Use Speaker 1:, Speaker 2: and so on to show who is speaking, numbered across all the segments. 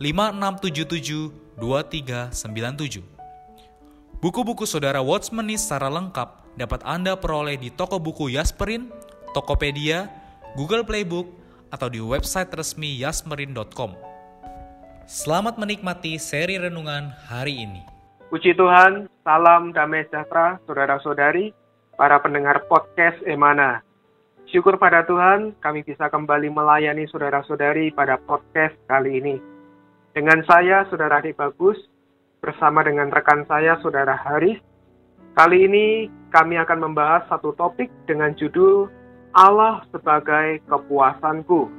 Speaker 1: 5677 2397. Buku-buku saudara Watchmeni secara lengkap dapat Anda peroleh di toko buku Yasmerin, Tokopedia, Google Playbook, atau di website resmi yasmerin.com. Selamat menikmati seri renungan hari ini.
Speaker 2: Puji Tuhan, salam damai sejahtera saudara-saudari, para pendengar podcast Emana. Syukur pada Tuhan, kami bisa kembali melayani saudara-saudari pada podcast kali ini. Dengan saya, Saudara Adik Bagus, bersama dengan rekan saya, Saudara Haris. Kali ini kami akan membahas satu topik dengan judul Allah sebagai kepuasanku.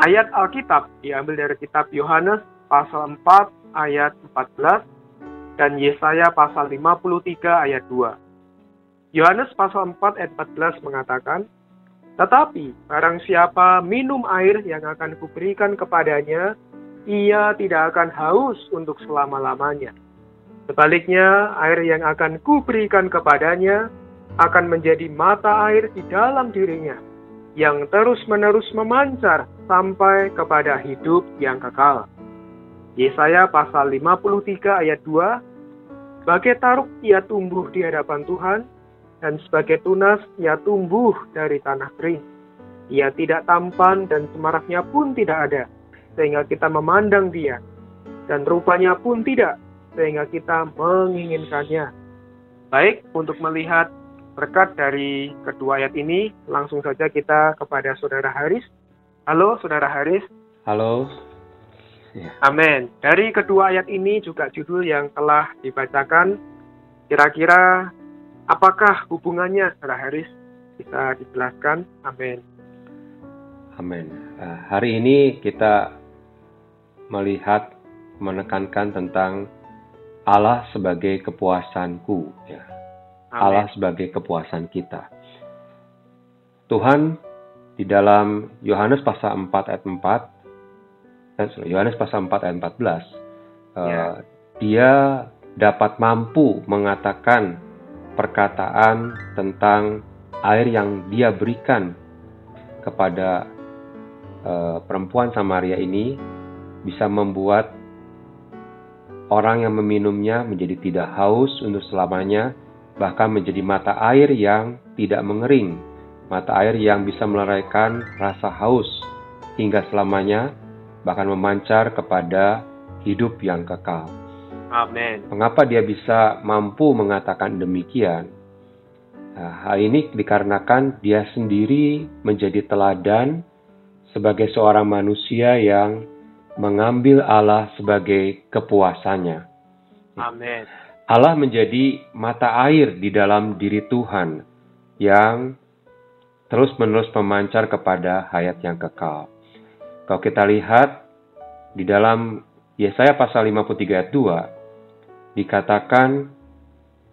Speaker 2: Ayat Alkitab diambil dari kitab Yohanes pasal 4 ayat 14 dan Yesaya pasal 53 ayat 2. Yohanes pasal 4 ayat 14 mengatakan, tetapi barang siapa minum air yang akan kuberikan kepadanya, ia tidak akan haus untuk selama-lamanya. Sebaliknya, air yang akan kuberikan kepadanya akan menjadi mata air di dalam dirinya, yang terus-menerus memancar sampai kepada hidup yang kekal. Yesaya pasal 53 ayat 2, Bagai taruk ia tumbuh di hadapan Tuhan, dan sebagai tunas ia tumbuh dari tanah kering. Ia tidak tampan dan semaraknya pun tidak ada, sehingga kita memandang dia, dan rupanya pun tidak, sehingga kita menginginkannya. Baik, untuk melihat berkat dari kedua ayat ini, langsung saja kita kepada Saudara Haris. Halo, Saudara Haris.
Speaker 3: Halo.
Speaker 2: Ya. Amin. Dari kedua ayat ini juga judul yang telah dibacakan, kira-kira Apakah hubungannya, Saudara Haris? Bisa dijelaskan? Amin.
Speaker 3: Amin. Uh, hari ini kita melihat, menekankan tentang Allah sebagai kepuasanku. Ya. Allah sebagai kepuasan kita. Tuhan di dalam Yohanes pasal 4 ayat 4, eh, Yohanes pasal 4 ayat 14, uh, ya. dia dapat mampu mengatakan perkataan tentang air yang dia berikan kepada uh, perempuan Samaria ini bisa membuat orang yang meminumnya menjadi tidak haus untuk selamanya, bahkan menjadi mata air yang tidak mengering, mata air yang bisa meleraikan rasa haus hingga selamanya, bahkan memancar kepada hidup yang kekal.
Speaker 2: Amin.
Speaker 3: Mengapa dia bisa mampu mengatakan demikian? Nah, hal ini dikarenakan dia sendiri menjadi teladan sebagai seorang manusia yang mengambil Allah sebagai kepuasannya.
Speaker 2: Amin.
Speaker 3: Allah menjadi mata air di dalam diri Tuhan yang terus-menerus memancar kepada hayat yang kekal. Kalau kita lihat di dalam Yesaya pasal 53 ayat 2, dikatakan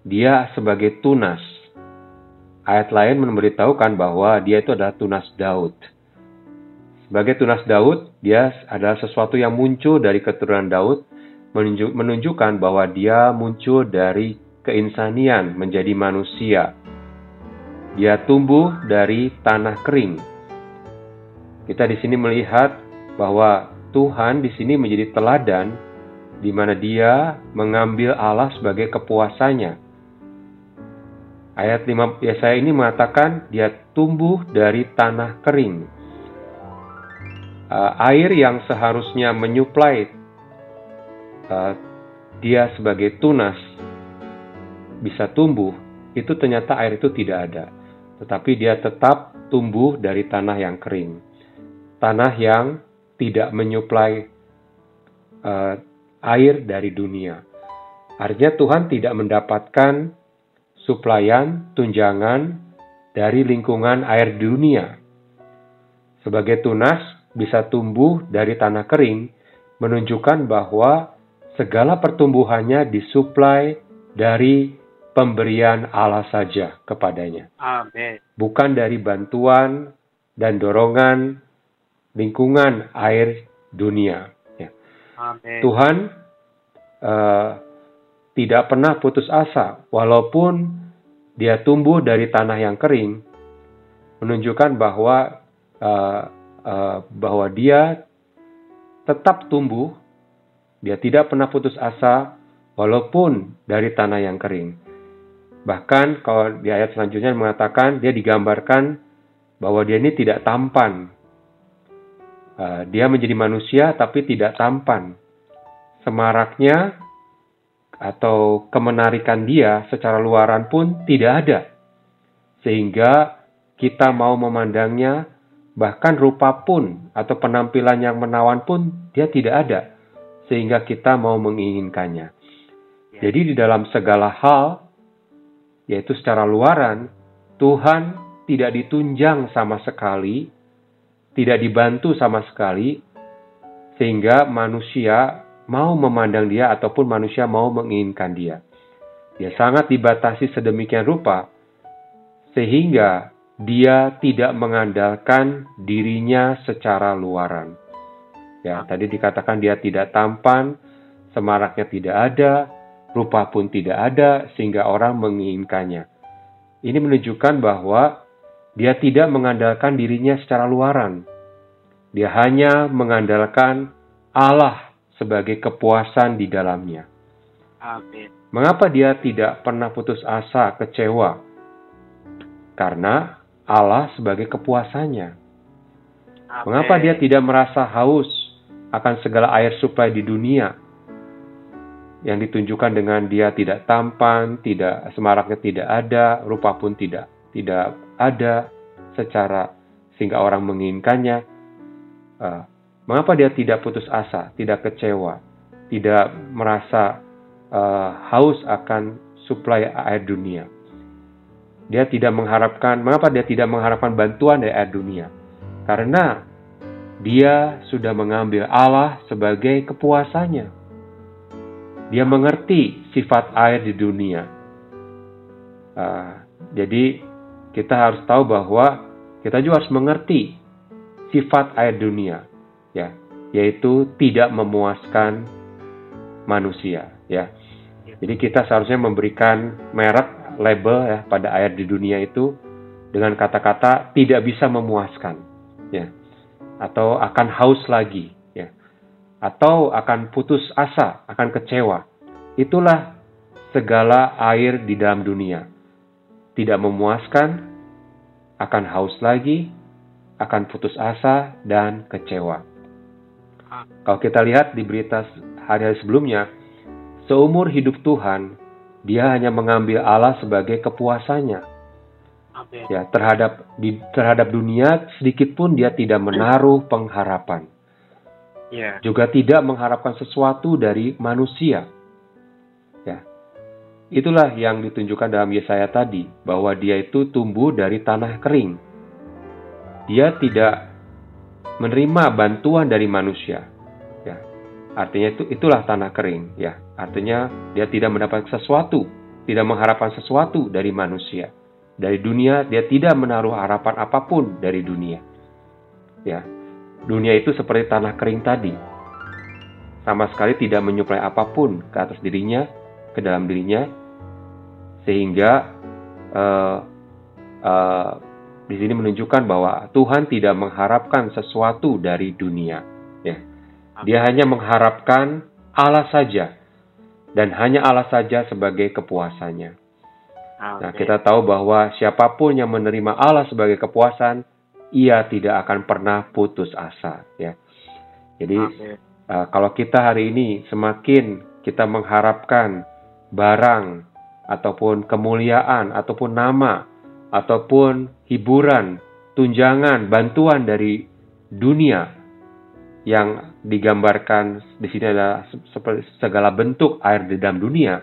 Speaker 3: dia sebagai tunas. Ayat lain memberitahukan bahwa dia itu adalah tunas Daud. Sebagai tunas Daud, dia adalah sesuatu yang muncul dari keturunan Daud, menunjukkan bahwa dia muncul dari keinsanian menjadi manusia. Dia tumbuh dari tanah kering. Kita di sini melihat bahwa Tuhan di sini menjadi teladan di mana dia mengambil Allah sebagai kepuasannya. Ayat 5 Yesaya ini mengatakan dia tumbuh dari tanah kering. Uh, air yang seharusnya menyuplai uh, dia sebagai tunas bisa tumbuh, itu ternyata air itu tidak ada. Tetapi dia tetap tumbuh dari tanah yang kering. Tanah yang tidak menyuplai uh, air dari dunia. Artinya Tuhan tidak mendapatkan suplaian, tunjangan dari lingkungan air dunia. Sebagai tunas bisa tumbuh dari tanah kering, menunjukkan bahwa segala pertumbuhannya disuplai dari pemberian Allah saja kepadanya.
Speaker 2: Amin.
Speaker 3: Bukan dari bantuan dan dorongan lingkungan air dunia. Ya.
Speaker 2: Amin.
Speaker 3: Tuhan uh, tidak pernah putus asa, walaupun dia tumbuh dari tanah yang kering, menunjukkan bahwa uh, uh, bahwa dia tetap tumbuh, dia tidak pernah putus asa, walaupun dari tanah yang kering. Bahkan kalau di ayat selanjutnya mengatakan dia digambarkan bahwa dia ini tidak tampan, Uh, dia menjadi manusia tapi tidak tampan. Semaraknya atau kemenarikan dia secara luaran pun tidak ada. Sehingga kita mau memandangnya bahkan rupa pun atau penampilan yang menawan pun dia tidak ada. Sehingga kita mau menginginkannya.
Speaker 2: Ya.
Speaker 3: Jadi di dalam segala hal, yaitu secara luaran, Tuhan tidak ditunjang sama sekali tidak dibantu sama sekali, sehingga manusia mau memandang dia ataupun manusia mau menginginkan dia. Dia sangat dibatasi sedemikian rupa, sehingga dia tidak mengandalkan dirinya secara luaran. Ya, tadi dikatakan dia tidak tampan, semaraknya tidak ada, rupa pun tidak ada, sehingga orang menginginkannya. Ini menunjukkan bahwa dia tidak mengandalkan dirinya secara luaran. Dia hanya mengandalkan Allah sebagai kepuasan di dalamnya.
Speaker 2: Amin.
Speaker 3: Mengapa dia tidak pernah putus asa, kecewa? Karena Allah sebagai kepuasannya.
Speaker 2: Amin.
Speaker 3: Mengapa dia tidak merasa haus akan segala air suplai di dunia? Yang ditunjukkan dengan dia tidak tampan, tidak semaraknya tidak ada, rupa pun tidak tidak ada secara sehingga orang menginginkannya. Uh, mengapa dia tidak putus asa, tidak kecewa, tidak merasa uh, haus akan suplai air dunia? Dia tidak mengharapkan, mengapa dia tidak mengharapkan bantuan dari air dunia? Karena dia sudah mengambil Allah sebagai kepuasannya. Dia mengerti sifat air di dunia. Uh, jadi kita harus tahu bahwa kita juga harus mengerti sifat air dunia, ya, yaitu tidak memuaskan manusia, ya. Jadi kita seharusnya memberikan merek label ya pada air di dunia itu dengan kata-kata tidak bisa memuaskan, ya, atau akan haus lagi, ya, atau akan putus asa, akan kecewa. Itulah segala air di dalam dunia tidak memuaskan, akan haus lagi, akan putus asa, dan kecewa. Kalau kita lihat di berita hari-hari sebelumnya, seumur hidup Tuhan, dia hanya mengambil Allah sebagai kepuasannya. Ya, terhadap di terhadap dunia sedikit pun dia tidak menaruh pengharapan.
Speaker 2: Ya.
Speaker 3: Juga tidak mengharapkan sesuatu dari manusia. Ya. Itulah yang ditunjukkan dalam Yesaya tadi, bahwa dia itu tumbuh dari tanah kering. Dia tidak menerima bantuan dari manusia. Ya. Artinya itu itulah tanah kering, ya. Artinya dia tidak mendapat sesuatu, tidak mengharapkan sesuatu dari manusia. Dari dunia dia tidak menaruh harapan apa pun dari dunia. Ya. Dunia itu seperti tanah kering tadi. Sama sekali tidak menyuplai apa pun ke atas dirinya, ke dalam dirinya, sehingga uh, uh, di sini menunjukkan bahwa Tuhan tidak mengharapkan sesuatu dari dunia. Ya. Dia hanya mengharapkan Allah saja dan hanya Allah saja sebagai kepuasannya. Nah, kita tahu bahwa siapa pun yang menerima Allah sebagai kepuasan, ia tidak akan pernah putus asa. Ya. Jadi uh, kalau kita hari ini semakin kita mengharapkan barang ataupun kemuliaan ataupun nama ataupun hiburan, tunjangan, bantuan dari dunia yang digambarkan di sini adalah segala bentuk air di dalam dunia,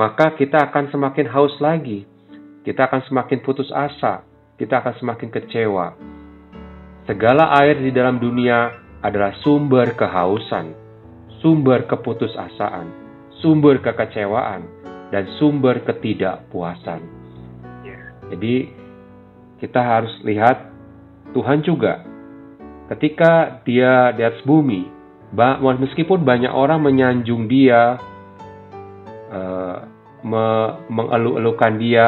Speaker 3: maka kita akan semakin haus lagi. Kita akan semakin putus asa, kita akan semakin kecewa. Segala air di dalam dunia adalah sumber kehausan, sumber keputusasaan, sumber kekecewaan, dan sumber ketidakpuasan. Ya. Jadi, kita harus lihat Tuhan juga ketika dia di atas bumi, meskipun banyak orang menyanjung dia, me mengeluh-elukan dia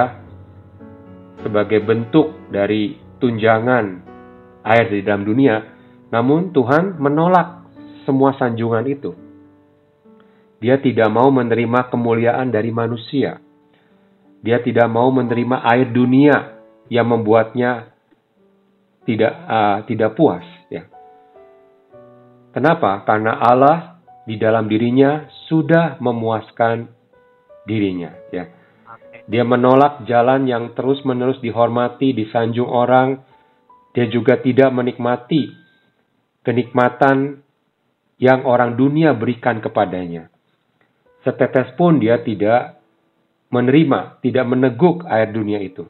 Speaker 3: sebagai bentuk dari tunjangan air di dalam dunia, namun Tuhan menolak semua sanjungan itu. Dia tidak mau menerima kemuliaan dari manusia. Dia tidak mau menerima air dunia yang membuatnya tidak uh, tidak puas. Kenapa? Karena Allah di dalam dirinya sudah memuaskan dirinya ya. Dia menolak jalan yang terus-menerus dihormati, disanjung orang. Dia juga tidak menikmati kenikmatan yang orang dunia berikan kepadanya. Setetes pun dia tidak menerima, tidak meneguk air dunia itu.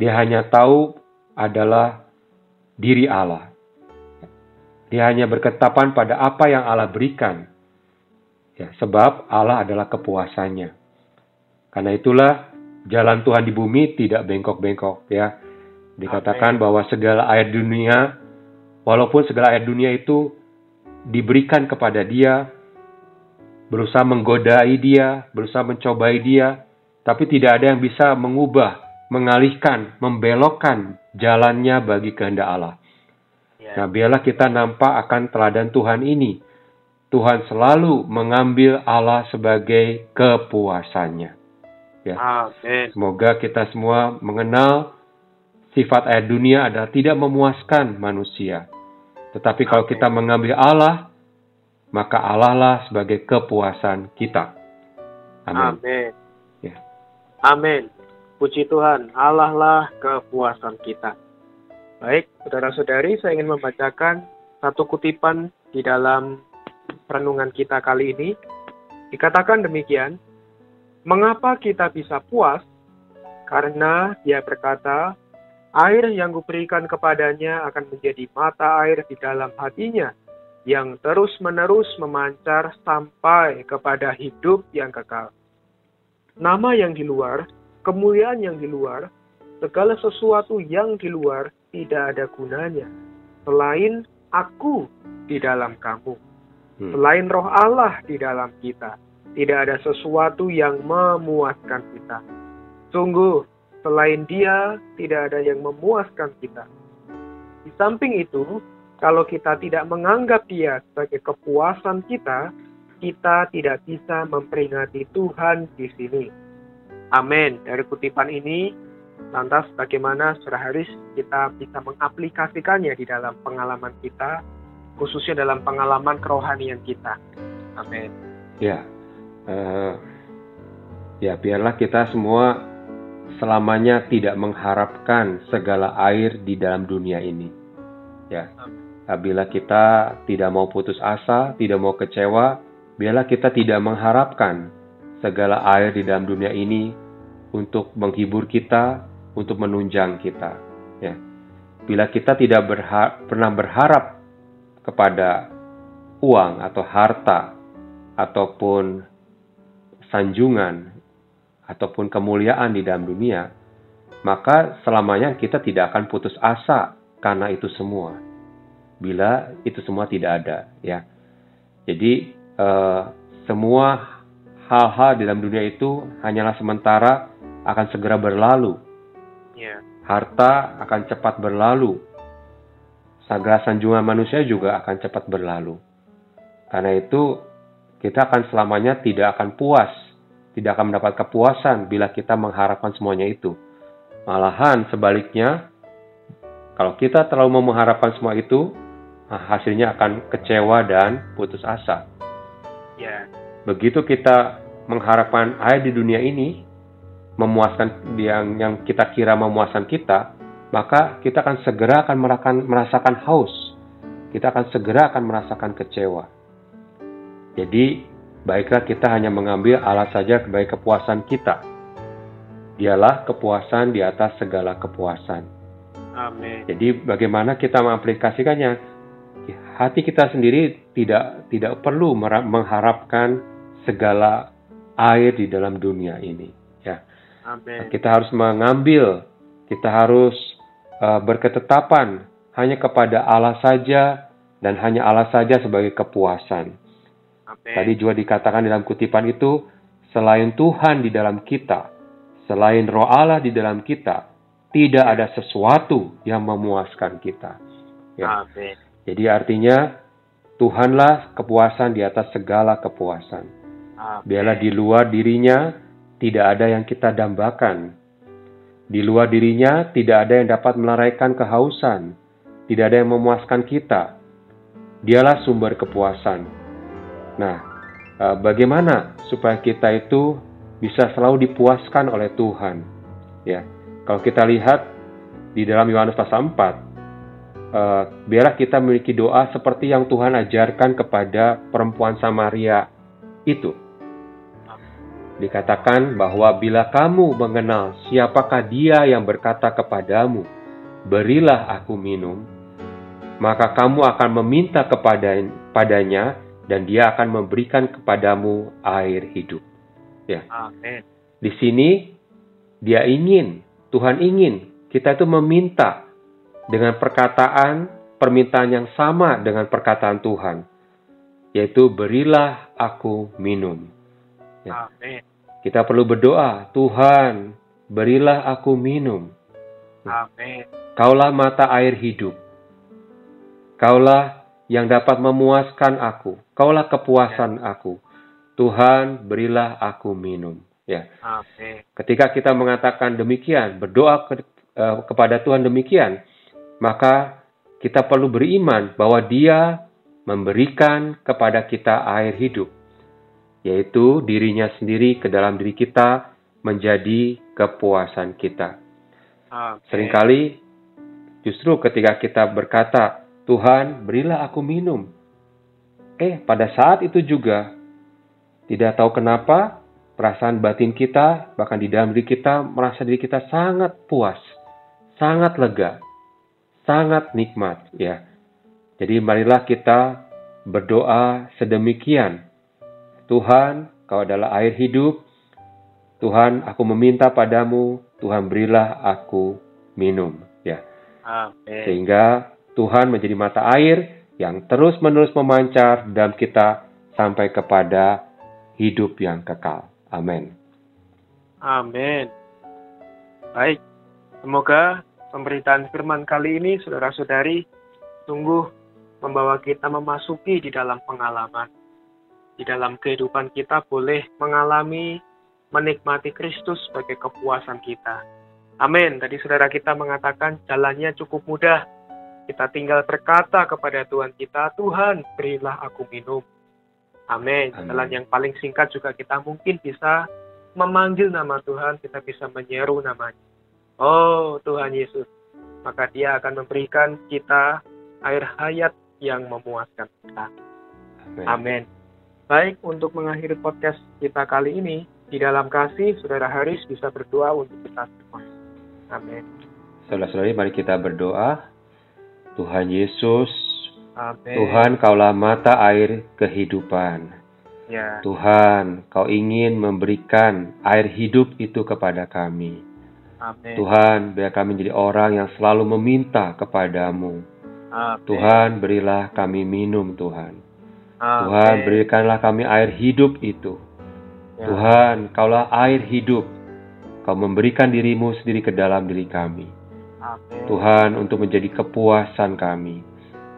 Speaker 3: Dia hanya tahu adalah diri Allah. Dia hanya berketapan pada apa yang Allah berikan. Ya, sebab Allah adalah kepuasannya. Karena itulah jalan Tuhan di bumi tidak bengkok-bengkok ya. Dikatakan Amen. bahwa segala air dunia walaupun segala air dunia itu diberikan kepada dia berusaha menggodai dia, berusaha mencobai dia, tapi tidak ada yang bisa mengubah, mengalihkan, membelokkan jalannya bagi kehendak Allah. Ya. Nah, biarlah kita nampak akan teladan Tuhan ini. Tuhan selalu mengambil Allah sebagai kepuasannya. Ya. Amin. Semoga kita semua mengenal sifat air dunia adalah tidak memuaskan manusia. Tetapi kalau kita mengambil Allah, maka Allah lah sebagai kepuasan kita.
Speaker 2: Amin. Amin. Ya. Amin. Puji Tuhan, Allah lah kepuasan kita. Baik, saudara-saudari, saya ingin membacakan satu kutipan di dalam renungan kita kali ini. Dikatakan demikian, Mengapa kita bisa puas? Karena dia berkata, air yang kuberikan kepadanya akan menjadi mata air di dalam hatinya, yang terus-menerus memancar sampai kepada hidup yang kekal. Nama yang di luar, kemuliaan yang di luar, segala sesuatu yang di luar tidak ada gunanya, selain aku di dalam kamu, hmm. selain roh Allah di dalam kita tidak ada sesuatu yang memuaskan kita. Sungguh, selain Dia, tidak ada yang memuaskan kita. Di samping itu, kalau kita tidak menganggap Dia sebagai kepuasan kita, kita tidak bisa memperingati Tuhan di sini. Amin. Dari kutipan ini, lantas bagaimana Saudara Haris kita bisa mengaplikasikannya di dalam pengalaman kita, khususnya dalam pengalaman kerohanian kita. Amin.
Speaker 3: Ya, uh, ya biarlah kita semua selamanya tidak mengharapkan segala air di dalam dunia ini. Ya, bila kita tidak mau putus asa, tidak mau kecewa, biarlah kita tidak mengharapkan segala air di dalam dunia ini untuk menghibur kita, untuk menunjang kita. Ya, bila kita tidak berha pernah berharap kepada uang atau harta ataupun sanjungan ataupun kemuliaan di dalam dunia, maka selamanya kita tidak akan putus asa karena itu semua. Bila itu semua tidak ada, ya. Jadi eh, semua hal-hal di dalam dunia itu hanyalah sementara akan segera berlalu. Harta akan cepat berlalu. Segala sanjungan manusia juga akan cepat berlalu. Karena itu kita akan selamanya tidak akan puas, tidak akan mendapat kepuasan bila kita mengharapkan semuanya itu. Malahan sebaliknya, kalau kita terlalu mengharapkan semua itu, hasilnya akan kecewa dan putus asa.
Speaker 2: Ya.
Speaker 3: Begitu kita mengharapkan air di dunia ini memuaskan yang yang kita kira memuaskan kita, maka kita akan segera akan merasakan, merasakan haus. Kita akan segera akan merasakan kecewa. Jadi, baiklah kita hanya mengambil alat saja sebagai kepuasan kita. Dialah kepuasan di atas segala kepuasan.
Speaker 2: Amin.
Speaker 3: Jadi bagaimana kita mengaplikasikannya? Hati kita sendiri tidak tidak perlu mengharapkan segala air di dalam dunia ini. Ya,
Speaker 2: Amin.
Speaker 3: kita harus mengambil, kita harus uh, berketetapan hanya kepada Allah saja dan hanya Allah saja sebagai kepuasan.
Speaker 2: Amin.
Speaker 3: Tadi juga dikatakan dalam kutipan itu, selain Tuhan di dalam kita, selain Roh Allah di dalam kita, tidak ada sesuatu yang memuaskan kita. Ya.
Speaker 2: Amin.
Speaker 3: Jadi artinya Tuhanlah kepuasan di atas segala kepuasan. Biarlah di luar dirinya tidak ada yang kita dambakan. Di luar dirinya tidak ada yang dapat melaraikan kehausan. Tidak ada yang memuaskan kita. Dialah sumber kepuasan. Nah, eh, bagaimana supaya kita itu bisa selalu dipuaskan oleh Tuhan? Ya, kalau kita lihat di dalam Yohanes pasal 4, uh, eh, biarlah kita memiliki doa seperti yang Tuhan ajarkan kepada perempuan Samaria itu. Dikatakan bahwa bila kamu mengenal siapakah dia yang berkata kepadamu, berilah aku minum, maka kamu akan meminta kepada padanya dan dia akan memberikan kepadamu air hidup. Ya.
Speaker 2: Amin.
Speaker 3: Di sini dia ingin Tuhan ingin kita itu meminta dengan perkataan permintaan yang sama dengan perkataan Tuhan, yaitu berilah aku minum.
Speaker 2: Ya. Amin.
Speaker 3: Kita perlu berdoa, Tuhan, berilah aku minum.
Speaker 2: Amin.
Speaker 3: Kaulah mata air hidup. Kaulah yang dapat memuaskan aku. Kaulah kepuasan aku. Tuhan, berilah aku minum. Ya.
Speaker 2: Amin.
Speaker 3: Ketika kita mengatakan demikian, berdoa ke, uh, kepada Tuhan demikian, maka kita perlu beriman bahwa Dia memberikan kepada kita air hidup, yaitu dirinya sendiri ke dalam diri kita menjadi kepuasan kita.
Speaker 2: Amin.
Speaker 3: Seringkali justru ketika kita berkata, Tuhan berilah aku minum. Eh, pada saat itu juga, tidak tahu kenapa, perasaan batin kita, bahkan di dalam diri kita, merasa diri kita sangat puas, sangat lega, sangat nikmat, ya. Jadi marilah kita berdoa sedemikian. Tuhan, kau adalah air hidup. Tuhan, aku meminta padamu, Tuhan berilah aku minum, ya.
Speaker 2: Amin.
Speaker 3: Sehingga Tuhan menjadi mata air yang terus-menerus memancar dalam kita sampai kepada hidup yang kekal. Amin.
Speaker 2: Amin. Baik, semoga pemberitaan firman kali ini, saudara-saudari, sungguh membawa kita memasuki di dalam pengalaman. Di dalam kehidupan kita boleh mengalami, menikmati Kristus sebagai kepuasan kita. Amin. Tadi saudara kita mengatakan jalannya cukup mudah. Kita tinggal berkata kepada Tuhan kita, Tuhan berilah aku minum. Amin. Jalan yang paling singkat juga kita mungkin bisa memanggil nama Tuhan, kita bisa menyeru namanya. Oh Tuhan Yesus, maka dia akan memberikan kita air hayat yang memuaskan kita.
Speaker 3: Amin.
Speaker 2: Amin. Baik, untuk mengakhiri podcast kita kali ini, di dalam kasih, Saudara Haris bisa berdoa untuk kita semua. Amin.
Speaker 3: Saudara-saudari, mari kita berdoa. Tuhan Yesus,
Speaker 2: Amin.
Speaker 3: Tuhan, Kaulah mata air kehidupan.
Speaker 2: Ya.
Speaker 3: Tuhan, Kau ingin memberikan air hidup itu kepada kami.
Speaker 2: Amin.
Speaker 3: Tuhan, biar kami jadi orang yang selalu meminta kepadamu.
Speaker 2: Amin.
Speaker 3: Tuhan, berilah kami minum, Tuhan.
Speaker 2: Amin.
Speaker 3: Tuhan, berikanlah kami air hidup itu.
Speaker 2: Ya.
Speaker 3: Tuhan, Kaulah air hidup. Kau memberikan dirimu sendiri ke dalam diri kami.
Speaker 2: Amin.
Speaker 3: Tuhan, untuk menjadi kepuasan kami.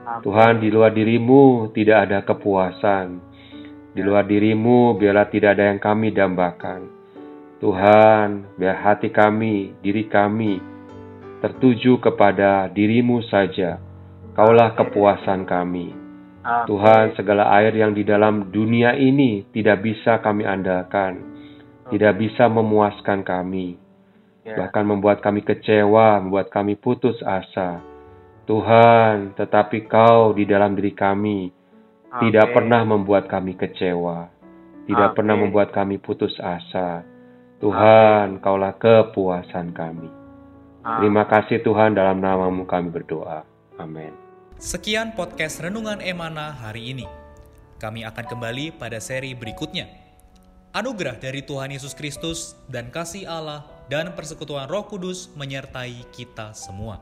Speaker 2: Amin.
Speaker 3: Tuhan, di luar dirimu tidak ada kepuasan. Di luar dirimu biarlah tidak ada yang kami dambakan. Tuhan, biar hati kami, diri kami, tertuju kepada dirimu saja. Kaulah kepuasan kami. Tuhan, segala air yang di dalam dunia ini tidak bisa kami andalkan, tidak bisa memuaskan kami,
Speaker 2: Ya.
Speaker 3: bahkan membuat kami kecewa, membuat kami putus asa. Tuhan, tetapi Kau di dalam diri kami tidak pernah membuat kami kecewa, tidak
Speaker 2: Amin.
Speaker 3: pernah membuat kami putus asa. Tuhan, Kaulah kepuasan kami.
Speaker 2: Amin.
Speaker 3: Terima kasih Tuhan dalam namamu kami berdoa. Amin.
Speaker 1: Sekian podcast Renungan Emana hari ini. Kami akan kembali pada seri berikutnya. Anugerah dari Tuhan Yesus Kristus dan kasih Allah dan persekutuan Roh Kudus menyertai kita semua.